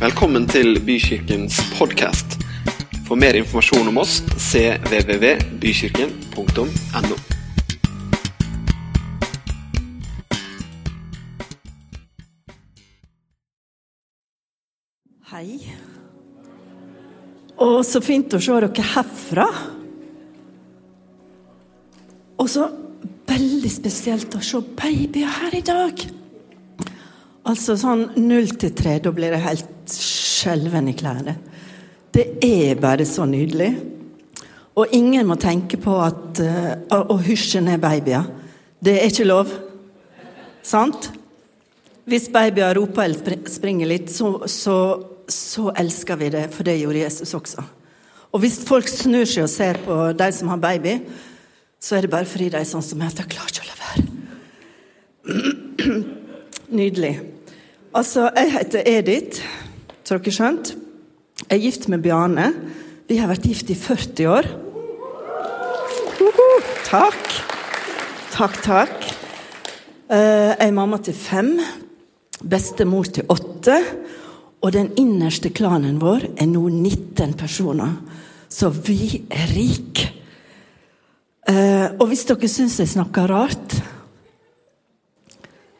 Velkommen til Bykirkens podkast. For mer informasjon om oss cvvvbykirken.no. Hei. Og så fint å se dere herfra. Og så veldig spesielt å se babyer her i dag. Altså sånn null til tre, da blir det helt skjelven i klærne. Det er bare så nydelig. Og ingen må tenke på at, uh, å hysje ned babyer. Det er ikke lov. Sant? Hvis babyer roper eller springer litt, så, så, så, elsker vi det, for det gjorde Jesus også. Og hvis folk snur seg og ser på de som har baby, så er det bare fordi de er sånn som meg at de klarer ikke å la være. Nydelig. Altså, jeg heter Edith, så dere skjønt. Jeg er gift med Bjarne. Vi har vært gift i 40 år. Takk. Takk, takk. Jeg er mamma til fem. Bestemor til åtte. Og den innerste klanen vår er nå 19 personer. Så vi er rike. Og hvis dere syns jeg snakker rart,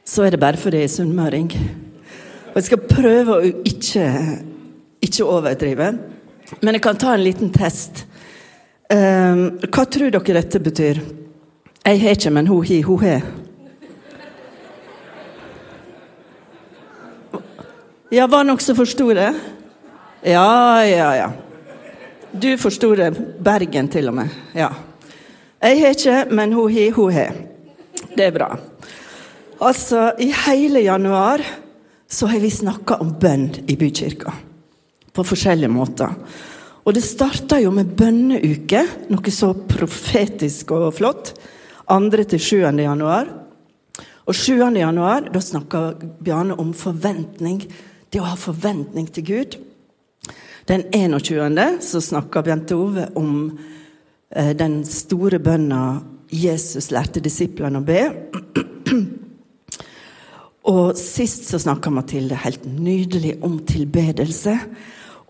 så er det bare fordi jeg er sunnmøring. Og jeg skal prøve å ikke, ikke overdrive. Men jeg kan ta en liten test. hva tror dere dette betyr? Jeg har ikke, men hun har, hun har. Ja, var som forsto det? Ja, ja, ja. Du forsto det. Bergen, til og med. Ja. Jeg har ikke, men hun har, hun har. Det er bra. Altså, i hele januar så har vi snakka om bønn i bykirka. På forskjellige måter. Og det starta jo med bønneuke, noe så profetisk og flott. 2. til 7. januar. Og 7. januar, da snakka Bjarne om forventning. Det å ha forventning til Gud. Den 21. så snakka Bjente Ove om eh, den store bønna Jesus lærte disiplene å be. Og sist så snakka Mathilde helt nydelig om tilbedelse.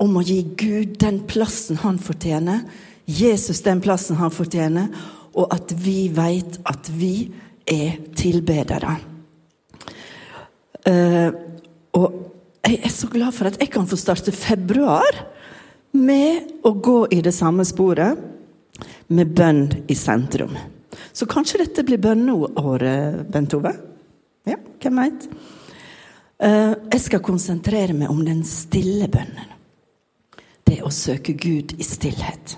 Om å gi Gud den plassen han fortjener, Jesus den plassen han fortjener, og at vi veit at vi er tilbedere. Uh, og jeg er så glad for at jeg kan få starte februar med å gå i det samme sporet, med bønn i sentrum. Så kanskje dette blir bønneåret, Bent Ove? Ja, hvem veit? Uh, jeg skal konsentrere meg om den stille bønnen. Det å søke Gud i stillhet.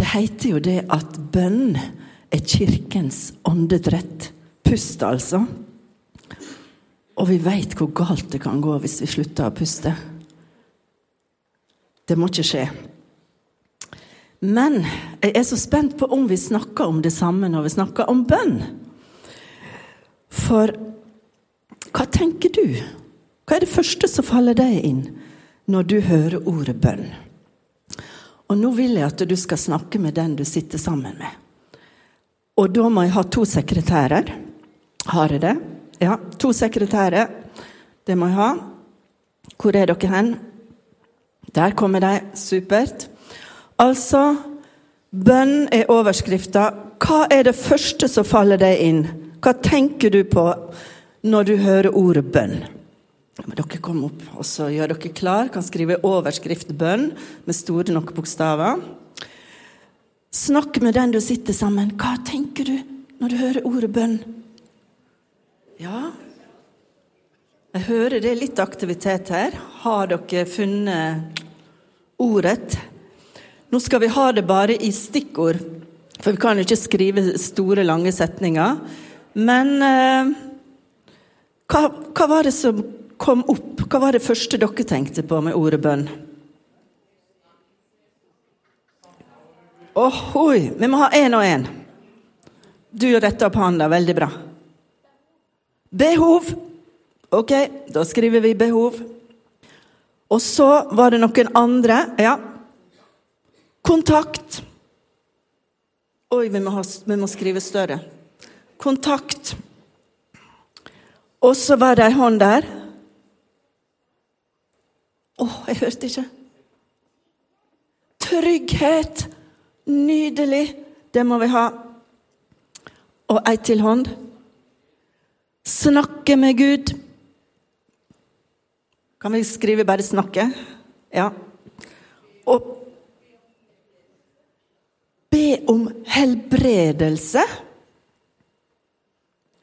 Det heter jo det at bønn er kirkens åndedrett. Pust, altså. Og vi veit hvor galt det kan gå hvis vi slutter å puste. Det må ikke skje. Men jeg er så spent på om vi snakker om det samme når vi snakker om bønn. For hva tenker du? Hva er det første som faller deg inn når du hører ordet bønn? Og nå vil jeg at du skal snakke med den du sitter sammen med. Og da må jeg ha to sekretærer. Har jeg det? Ja, to sekretærer. Det må jeg ha. Hvor er dere hen? Der kommer de. Supert. Altså Bønn er overskrifta. Hva er det første som faller deg inn? Hva tenker du på når du hører ordet bønn? dere komme opp og så gjør dere klar. Kan skrive overskrift 'bønn' med store nok bokstaver. Snakk med den du sitter sammen. Hva tenker du når du hører ordet bønn? Ja, jeg hører det er litt aktivitet her. Har dere funnet ordet? Nå skal vi ha det bare i stikkord, for vi kan jo ikke skrive store, lange setninger. Men eh, hva, hva var det som kom opp? Hva var det første dere tenkte på med ordet bønn? Ohoi! Vi må ha én og én. Du retter opp hånda. Veldig bra. Behov. Ok, da skriver vi behov. Og så var det noen andre. Ja. Kontakt. Oi, vi må, ha, vi må skrive større. Kontakt. Og så var det ei hånd der. jeg hørte ikke. Trygghet. Nydelig. Det må vi ha. Og ei til hånd. Snakke med Gud. Kan vi skrive bare 'snakke'? Ja. Og be om helbredelse.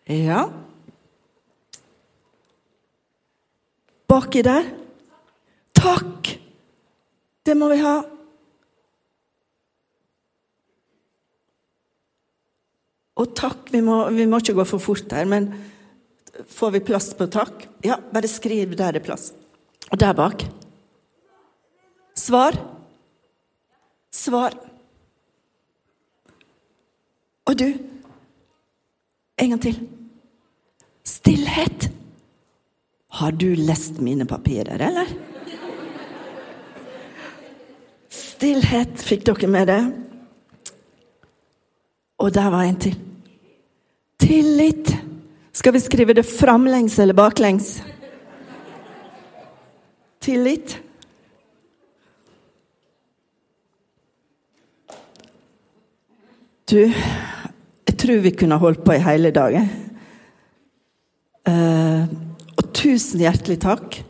Ja. Baki der. Takk! Det må vi ha. Og takk, vi må, vi må ikke gå for fort her, men får vi plass på takk? Ja, bare skriv der det er plass. Og der bak. Svar. Svar. Og du, en gang til. Stillhet. Har du lest mine papirer, eller? Stillhet. Fikk dere med det? Og der var en til. Tillit. Skal vi skrive det framlengs eller baklengs? Tillit. Du, jeg tror vi kunne holdt på i hele dag. Uh, og tusen hjertelig takk.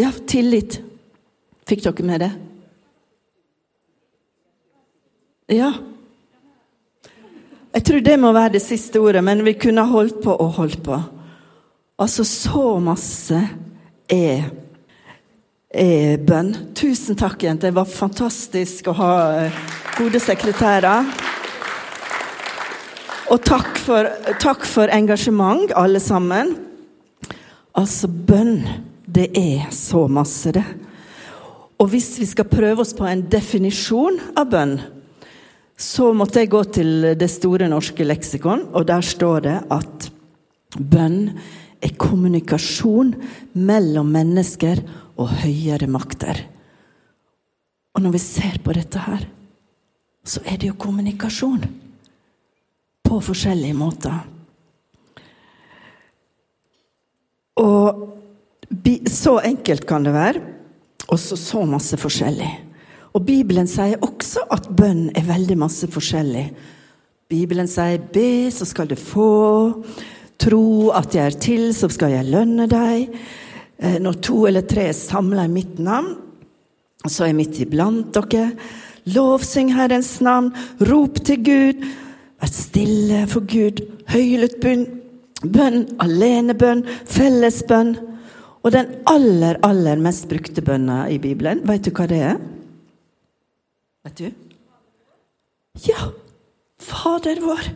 Ja, tillit. Fikk dere med det? Ja. Jeg tror det må være det siste ordet, men vi kunne holdt på og holdt på. Altså, så masse er, er bønn. Tusen takk, jenter. Det var fantastisk å ha eh, gode sekretærer. Og takk for, takk for engasjement, alle sammen. Altså, bønn, det er så masse, det. Og hvis vi skal prøve oss på en definisjon av bønn, så måtte jeg gå til Det store norske leksikon, og der står det at bønn er kommunikasjon mellom mennesker og høyere makter. Og når vi ser på dette her, så er det jo kommunikasjon. På forskjellige måter. Og så enkelt kan det være, og så, så masse forskjellig. Og Bibelen sier også at bønn er veldig masse forskjellig. Bibelen sier 'be, så skal du få'. Tro at jeg er til, så skal jeg lønne deg. Eh, når to eller tre er samla i mitt navn, så er jeg midt iblant dere. Lovsyng Herrens navn, rop til Gud. Vær stille for Gud. Høylytt bønn, bønn, alenebønn, fellesbønn. Og den aller, aller mest brukte bønna i Bibelen, vet du hva det er? Vet du? Ja! Fader vår.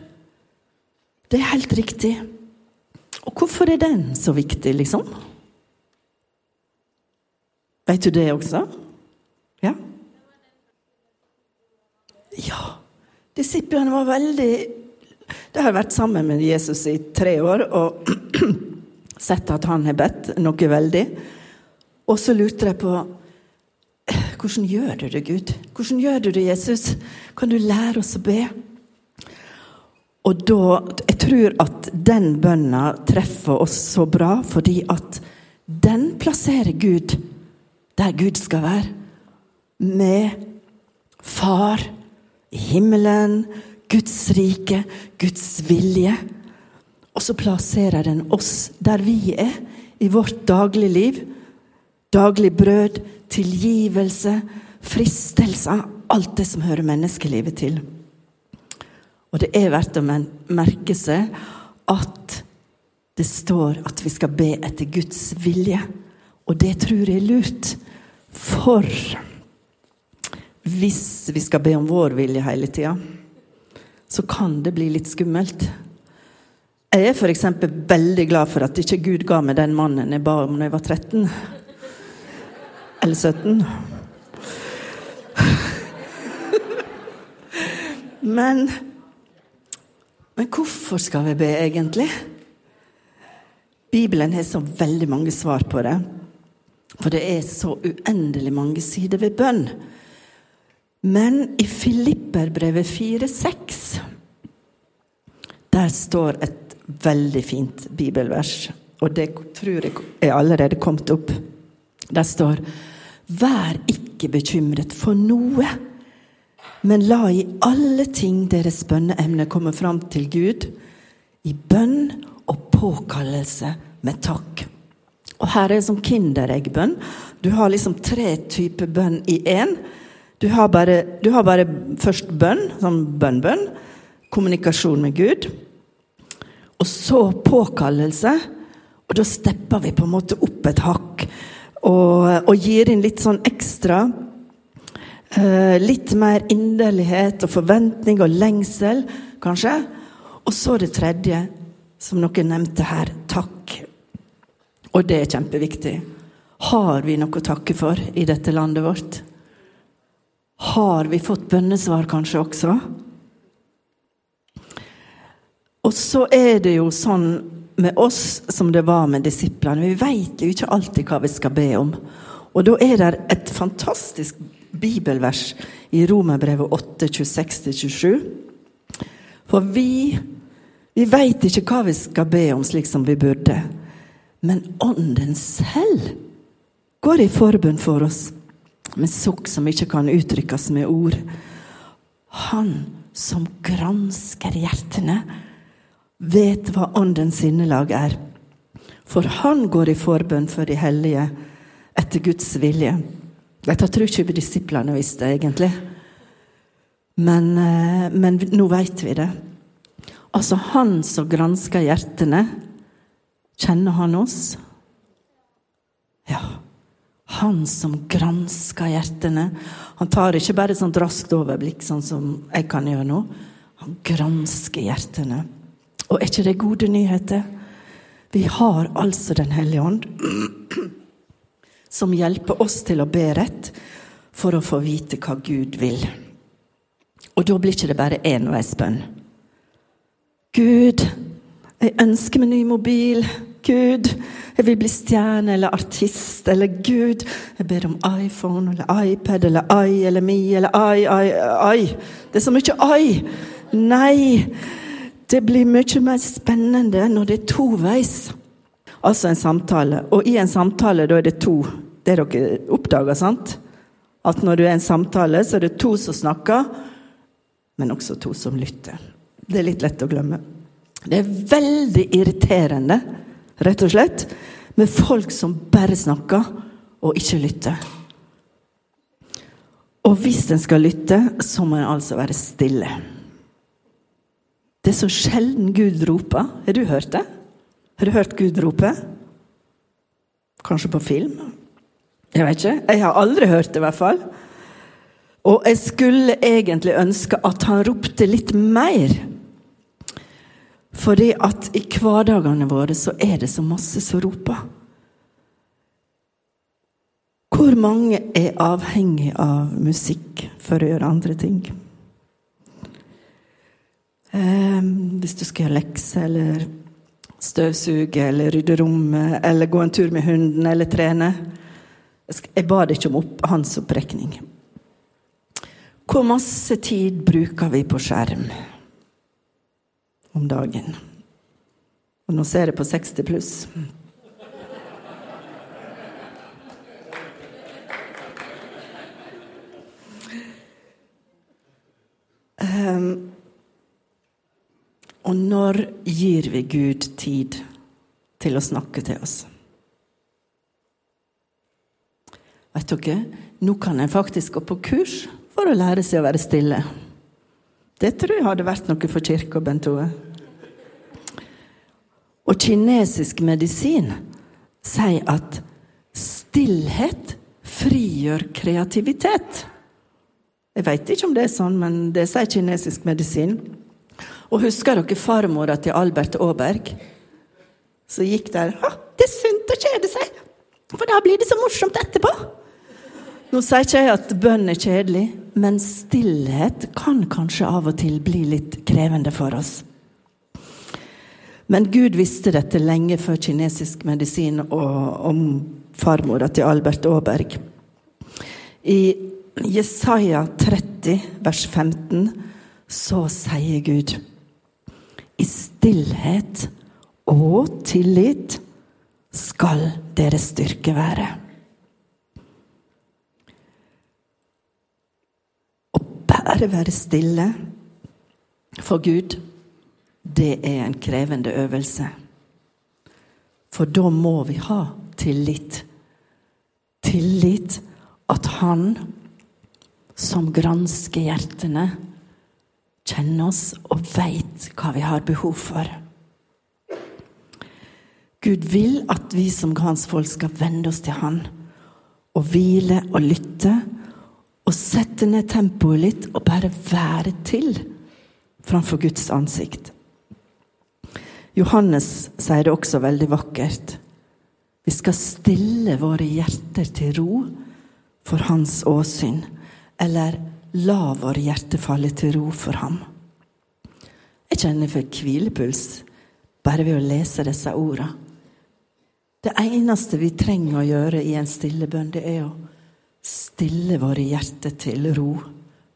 Det er helt riktig. Og hvorfor er den så viktig, liksom? Vet du det også? Ja? Ja. Disiplene var veldig De har vært sammen med Jesus i tre år og sett at han har bedt noe veldig. Og så lurte de på hvordan gjør du det, Gud? Hvordan gjør du det, Jesus? Kan du lære oss å be? Og da Jeg tror at den bønna treffer oss så bra fordi at den plasserer Gud der Gud skal være. Med Far himmelen, Guds rike, Guds vilje. Og så plasserer den oss der vi er, i vårt dagligliv. Daglig brød, tilgivelse, fristelser. Alt det som hører menneskelivet til. Og det er verdt å merke seg at det står at vi skal be etter Guds vilje. Og det tror jeg er lurt. For hvis vi skal be om vår vilje hele tida, så kan det bli litt skummelt. Jeg er f.eks. veldig glad for at ikke Gud ga meg den mannen jeg ba om da jeg var 13 eller 17. Men Men hvorfor skal vi be, egentlig? Bibelen har så veldig mange svar på det. For det er så uendelig mange sider ved bønn. Men i Filipperbrevet 4,6 der står et veldig fint bibelvers. Og det tror jeg er allerede kommet opp. Der står Vær ikke bekymret for noe, men la i alle ting deres bønneemne komme fram til Gud, i bønn og påkallelse med takk. Og her er det som kindereggbønn. Du har liksom tre typer bønn i én. Du, har bare, du har bare først bønn, sånn bønn-bønn. Kommunikasjon med Gud. Og så påkallelse. Og da stepper vi på en måte opp et hakk og, og gir inn litt sånn ekstra. Uh, litt mer inderlighet og forventning og lengsel, kanskje. Og så det tredje, som noen nevnte her takk. Og det er kjempeviktig. Har vi noe å takke for i dette landet vårt? Har vi fått bønnesvar kanskje også? Og så er det jo sånn med oss som det var med disiplene. Vi veit jo ikke alltid hva vi skal be om. Og da er det et fantastisk bibelvers i Romerbrevet 8, 26-27. For vi, vi veit ikke hva vi skal be om slik som vi burde. Men Ånden selv går i forbund for oss med sukk som ikke kan uttrykkes med ord. Han som gransker hjertene vet hva Åndens sinnelag er. For han går i forbønn for de hellige etter Guds vilje. Dette tror ikke disiplene visste, egentlig. Men, eh, men nå veit vi det. Altså, han som gransker hjertene, kjenner han oss? Ja. Han som gransker hjertene. Han tar ikke bare et sånt raskt overblikk, sånn som jeg kan gjøre nå. Han gransker hjertene. Og er ikke det gode nyheter? Vi har altså Den hellige ånd, som hjelper oss til å be rett for å få vite hva Gud vil. Og da blir ikke det bare enveisbønn. Gud, jeg ønsker meg ny mobil. Gud, jeg vil bli stjerne eller artist. Eller Gud, jeg ber om iPhone eller iPad eller I eller Me eller I, I, I. Det er så mye I. Nei. Det blir mye mer spennende når det er toveis. Altså en samtale. Og i en samtale, da er det to. Det er dere oppdager, sant? At når det er en samtale, så er det to som snakker, men også to som lytter. Det er litt lett å glemme. Det er veldig irriterende, rett og slett, med folk som bare snakker og ikke lytter. Og hvis en skal lytte, så må en altså være stille. Det er så sjelden Gud roper. Har du hørt det? Har du hørt Gud rope? Kanskje på film? Jeg vet ikke. Jeg har aldri hørt det, i hvert fall. Og jeg skulle egentlig ønske at han ropte litt mer. Fordi at i hverdagene våre så er det så masse som roper. Hvor mange er avhengig av musikk for å gjøre andre ting? Eh, hvis du skal gjøre lekser eller støvsuge eller rydde rommet eller gå en tur med hunden eller trene. Jeg ba ikke om opp, hans opprekning. Hvor masse tid bruker vi på skjerm om dagen? Og nå ser jeg på 60 pluss. Um, og når gir vi Gud tid til å snakke til oss? Vet dere, nå kan en faktisk gå på kurs for å lære seg å være stille. Det tror jeg hadde vært noe for kirka, Bent Ove. Og kinesisk medisin sier at stillhet frigjør kreativitet. Jeg veit ikke om det er sånn, men det sier kinesisk medisin. Og husker dere farmora til Albert Aaberg? Så gikk der Det er sunt å kjede seg, for da blir det så morsomt etterpå. Nå sier ikke jeg at bønn er kjedelig, men stillhet kan kanskje av og til bli litt krevende for oss. Men Gud visste dette lenge før kinesisk medisin og om farmora til Albert Aaberg. I Jesaja 30, vers 15, så sier Gud I stillhet og tillit skal deres styrke være. Å bare være stille for Gud det er en krevende øvelse. For da må vi ha tillit. Tillit at Han som gransker hjertene, kjenner oss og veit hva vi har behov for. Gud vil at vi som hans folk skal vende oss til Han og hvile og lytte og sette ned tempoet litt og bare være til framfor Guds ansikt. Johannes sier det også veldig vakkert. Vi skal stille våre hjerter til ro for hans åsyn, eller la våre hjerter falle til ro for ham. Jeg kjenner for hvilepuls bare ved å lese disse ordene. Det eneste vi trenger å gjøre i en stille bønn, det er å stille våre hjerter til ro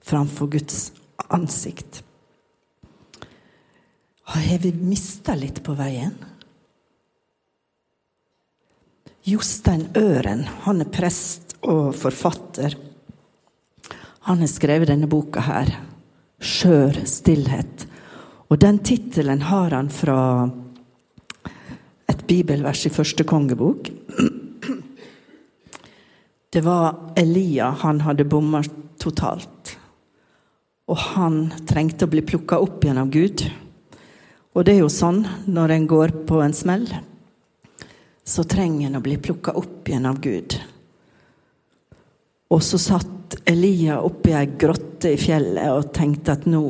framfor Guds ansikt. Har vi mista litt på veien? Jostein Øren, han er prest og forfatter. Han har skrevet denne boka her, 'Skjør stillhet'. Og den tittelen har han fra et bibelvers i første kongebok. Det var Elia han hadde bomma totalt. Og han trengte å bli plukka opp igjen av Gud. Og det er jo sånn når en går på en smell, så trenger en å bli plukka opp igjen av Gud. Og så satt Elia oppi ei grotte i fjellet og tenkte at nå,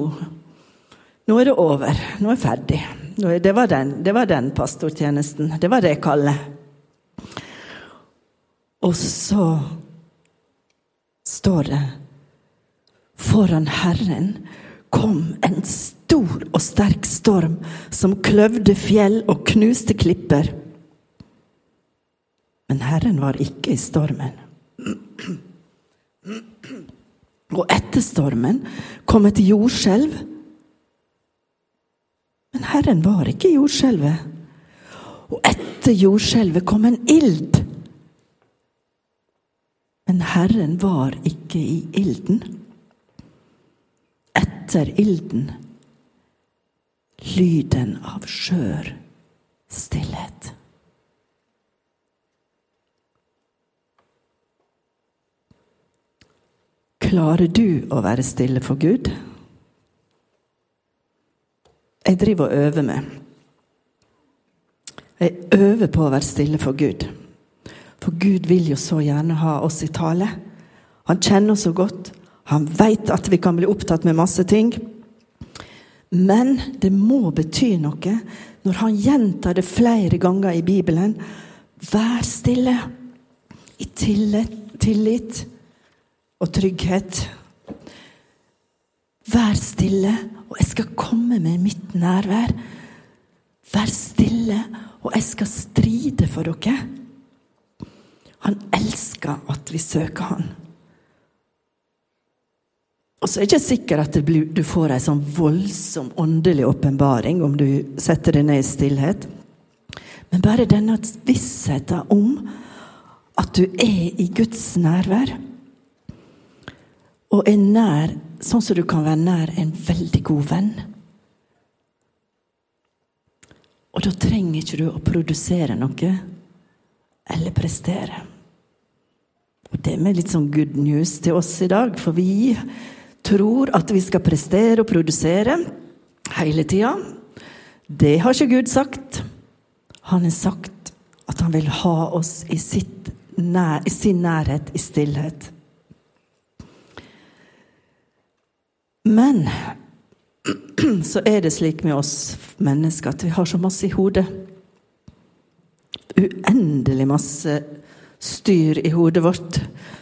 nå er det over. Nå er jeg ferdig. Det var den, det var den pastortjenesten. Det var det kallet. Og så står det Foran Herren kom en stor og sterk storm som kløvde fjell og knuste klipper. Men Herren var ikke i stormen. Og etter stormen kom et jordskjelv. Men Herren var ikke i jordskjelvet. Og etter jordskjelvet kom en ild. Men Herren var ikke i ilden. Etter ilden lyden av skjør stillhet. Klarer du å være stille for Gud? Jeg driver og øver meg. Jeg øver på å være stille for Gud. For Gud vil jo så gjerne ha oss i tale. Han kjenner oss så godt. Han veit at vi kan bli opptatt med masse ting. Men det må bety noe når han gjentar det flere ganger i Bibelen. Vær stille. I tillit, tillit og trygghet. Vær stille, og jeg skal komme med mitt nærvær. Vær stille, og jeg skal stride for dere. Han elsker at vi søker han. Og så er det ikke sikkert at du får ei sånn voldsom åndelig åpenbaring om du setter deg ned i stillhet. Men bare denne vissheten om at du er i Guds nærvær. Og er nær sånn som du kan være nær en veldig god venn. Og da trenger ikke du å produsere noe eller prestere. Og Det er litt sånn good news til oss i dag, for vi tror at vi skal prestere og produsere hele tida. Det har ikke Gud sagt. Han har sagt at han vil ha oss i, nær, i sin nærhet, i stillhet. Men så er det slik med oss mennesker at vi har så masse i hodet uendelig masse styr i hodet vårt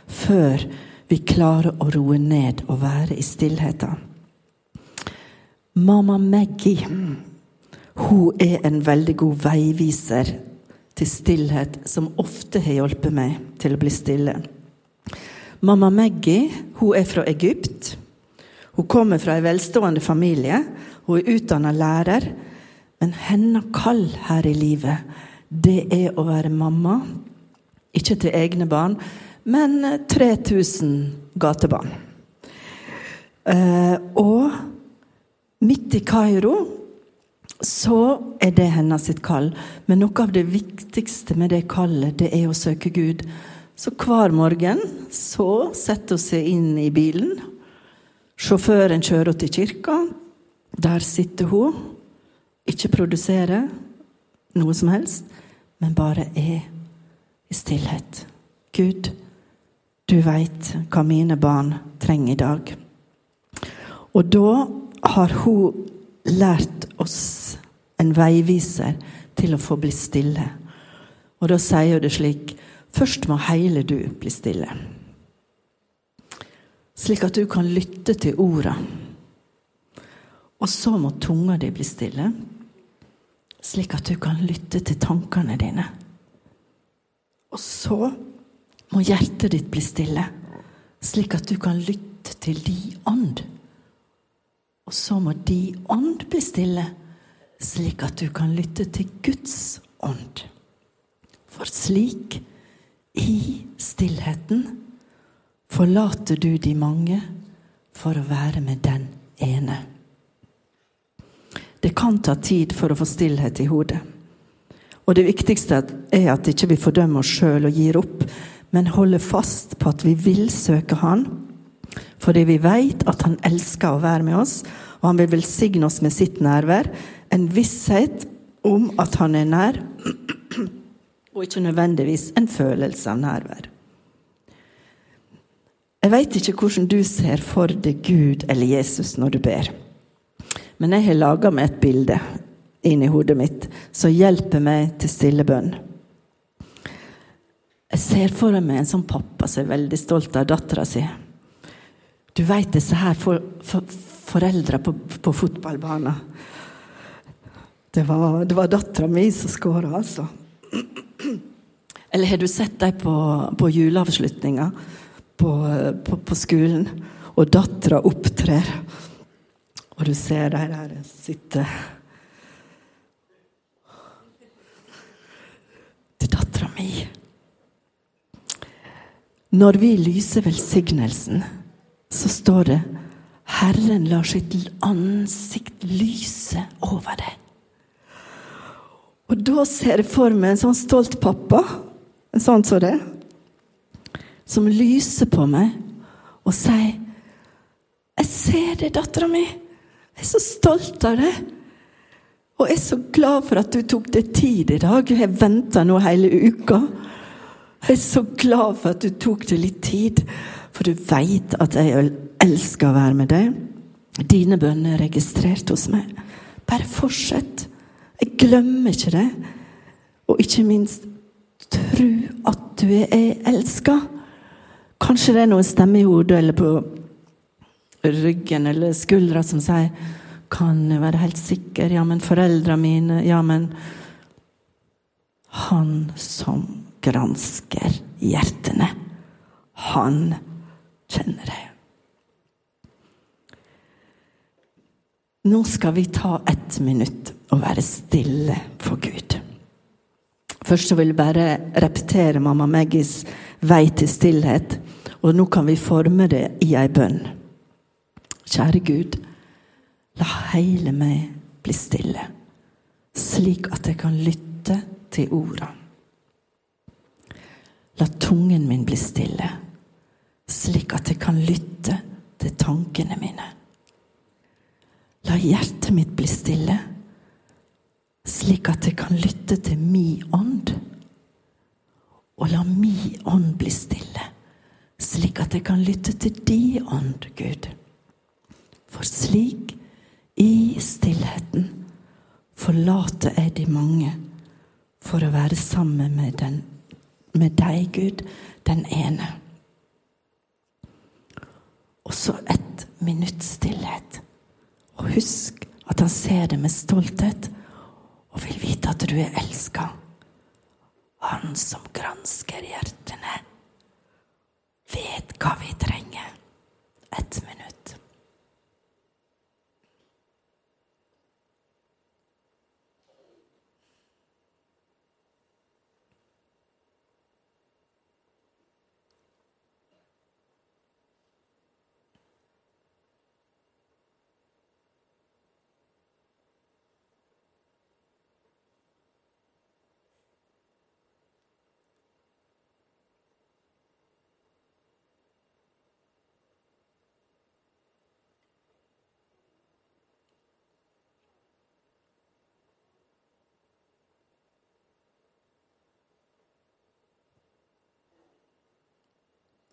før vi klarer å roe ned og være i stillheten. Mamma Maggie hun er en veldig god veiviser til stillhet, som ofte har hjulpet meg til å bli stille. Mamma Maggie hun er fra Egypt. Hun kommer fra en velstående familie. Hun er utdanna lærer. Men hennes kall her i livet det er å være mamma. Ikke til egne barn, men 3000 gatebarn. Eh, og midt i Kairo så er det hennes sitt kall. Men noe av det viktigste med det kallet, det er å søke Gud. Så hver morgen så setter hun seg inn i bilen. Sjåføren kjører henne til kirka. Der sitter hun. Ikke produserer noe som helst, men bare er i stillhet. Gud, du veit hva mine barn trenger i dag. Og da har hun lært oss en veiviser til å få bli stille. Og da sier hun det slik Først må hele du bli stille. Slik at du kan lytte til orda. Og så må tunga di bli stille, slik at du kan lytte til tankene dine. Og så må hjertet ditt bli stille, slik at du kan lytte til de ånd. Og så må de ånd bli stille, slik at du kan lytte til Guds ånd. For slik i stillheten forlater du de mange for å være med den ene. Det kan ta tid for å få stillhet i hodet. Og det viktigste er at ikke vi fordømmer oss sjøl og gir opp, men holder fast på at vi vil søke Han. Fordi vi veit at Han elsker å være med oss, og Han vil velsigne oss med sitt nærvær. En visshet om at Han er nær og ikke nødvendigvis en følelse av nærvær. Jeg veit ikke hvordan du ser for deg Gud eller Jesus når du ber. Men jeg har laga meg et bilde inni hodet mitt som hjelper meg til stille bønn. Jeg ser for meg en sånn pappa som er veldig stolt av dattera si. Du veit disse her for, for, foreldra på, på fotballbanen. Det var, det var dattera mi som skåra, altså. Eller har du sett dem på, på juleavslutninga på, på, på, skolen, og dattera opptrer, og du ser de der sitte Det er dattera mi. Når vi lyser velsignelsen, så står det Herren lar sitt ansikt lyse over deg. Og da ser jeg for meg en sånn stolt pappa, en sånn som det, som lyser på meg og sier 'Jeg ser det, dattera mi. Jeg er så stolt av det.' Og jeg er så glad for at du tok deg tid i dag. Jeg har venta nå hele uka. Jeg er så glad for at du tok deg litt tid, for du veit at jeg elsker å være med deg. Dine bønner er registrert hos meg. Bare fortsett. Jeg glemmer ikke det. Og ikke minst tro at du er elska. Kanskje det er noen stemme i hodet eller på ryggen eller skuldra som sier Kan jeg være helt sikker? Ja, men foreldra mine Ja, men Han som gransker hjertene, han kjenner deg. Nå skal vi ta ett minutt og være stille for Gud. Først vil jeg bare repetere mamma Maggies vei til stillhet. Og nå kan vi forme det i ei bønn. Kjære Gud, la hele meg bli stille, slik at jeg kan lytte til orda. La tungen min bli stille, slik at jeg kan lytte til tankene mine. La hjertet mitt bli stille, slik at jeg kan lytte til mi ånd. Og la mi ånd bli stille, slik at jeg kan lytte til di ånd, Gud. For slik, i stillheten, forlater jeg de mange for å være sammen med, den, med deg, Gud, den ene. Og så et minutts stillhet. Og husk at han ser det med stolthet og vil vite at du er elska. Han som gransker hjertene, vet hva vi trenger. Ett minutt.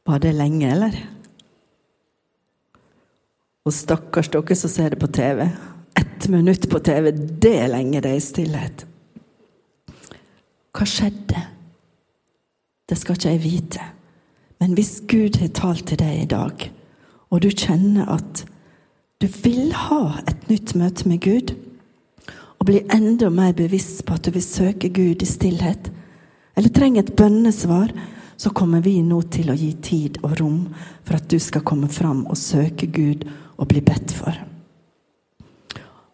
Var det lenge, eller? Og stakkars dere som ser det på TV. Ett minutt på TV, det er lenge det er i stillhet. Hva skjedde? Det skal ikke jeg vite. Men hvis Gud har talt til deg i dag, og du kjenner at du vil ha et nytt møte med Gud, og bli enda mer bevisst på at du vil søke Gud i stillhet, eller trenger et bønnesvar, så kommer vi nå til å gi tid og rom for at du skal komme fram og søke Gud og bli bedt for.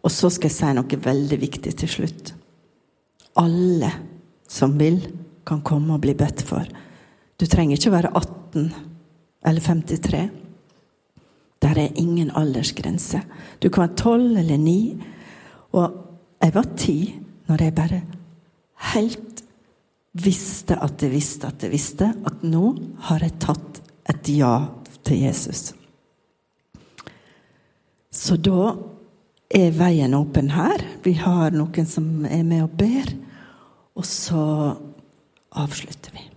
Og så skal jeg si noe veldig viktig til slutt. Alle som vil, kan komme og bli bedt for. Du trenger ikke være 18 eller 53. Der er ingen aldersgrense. Du kan være 12 eller 9. Og jeg var 10 når jeg bare helt visste at jeg visste at jeg visste at nå har jeg tatt et ja til Jesus. Så da er veien åpen her. Vi har noen som er med og ber. Og så avslutter vi.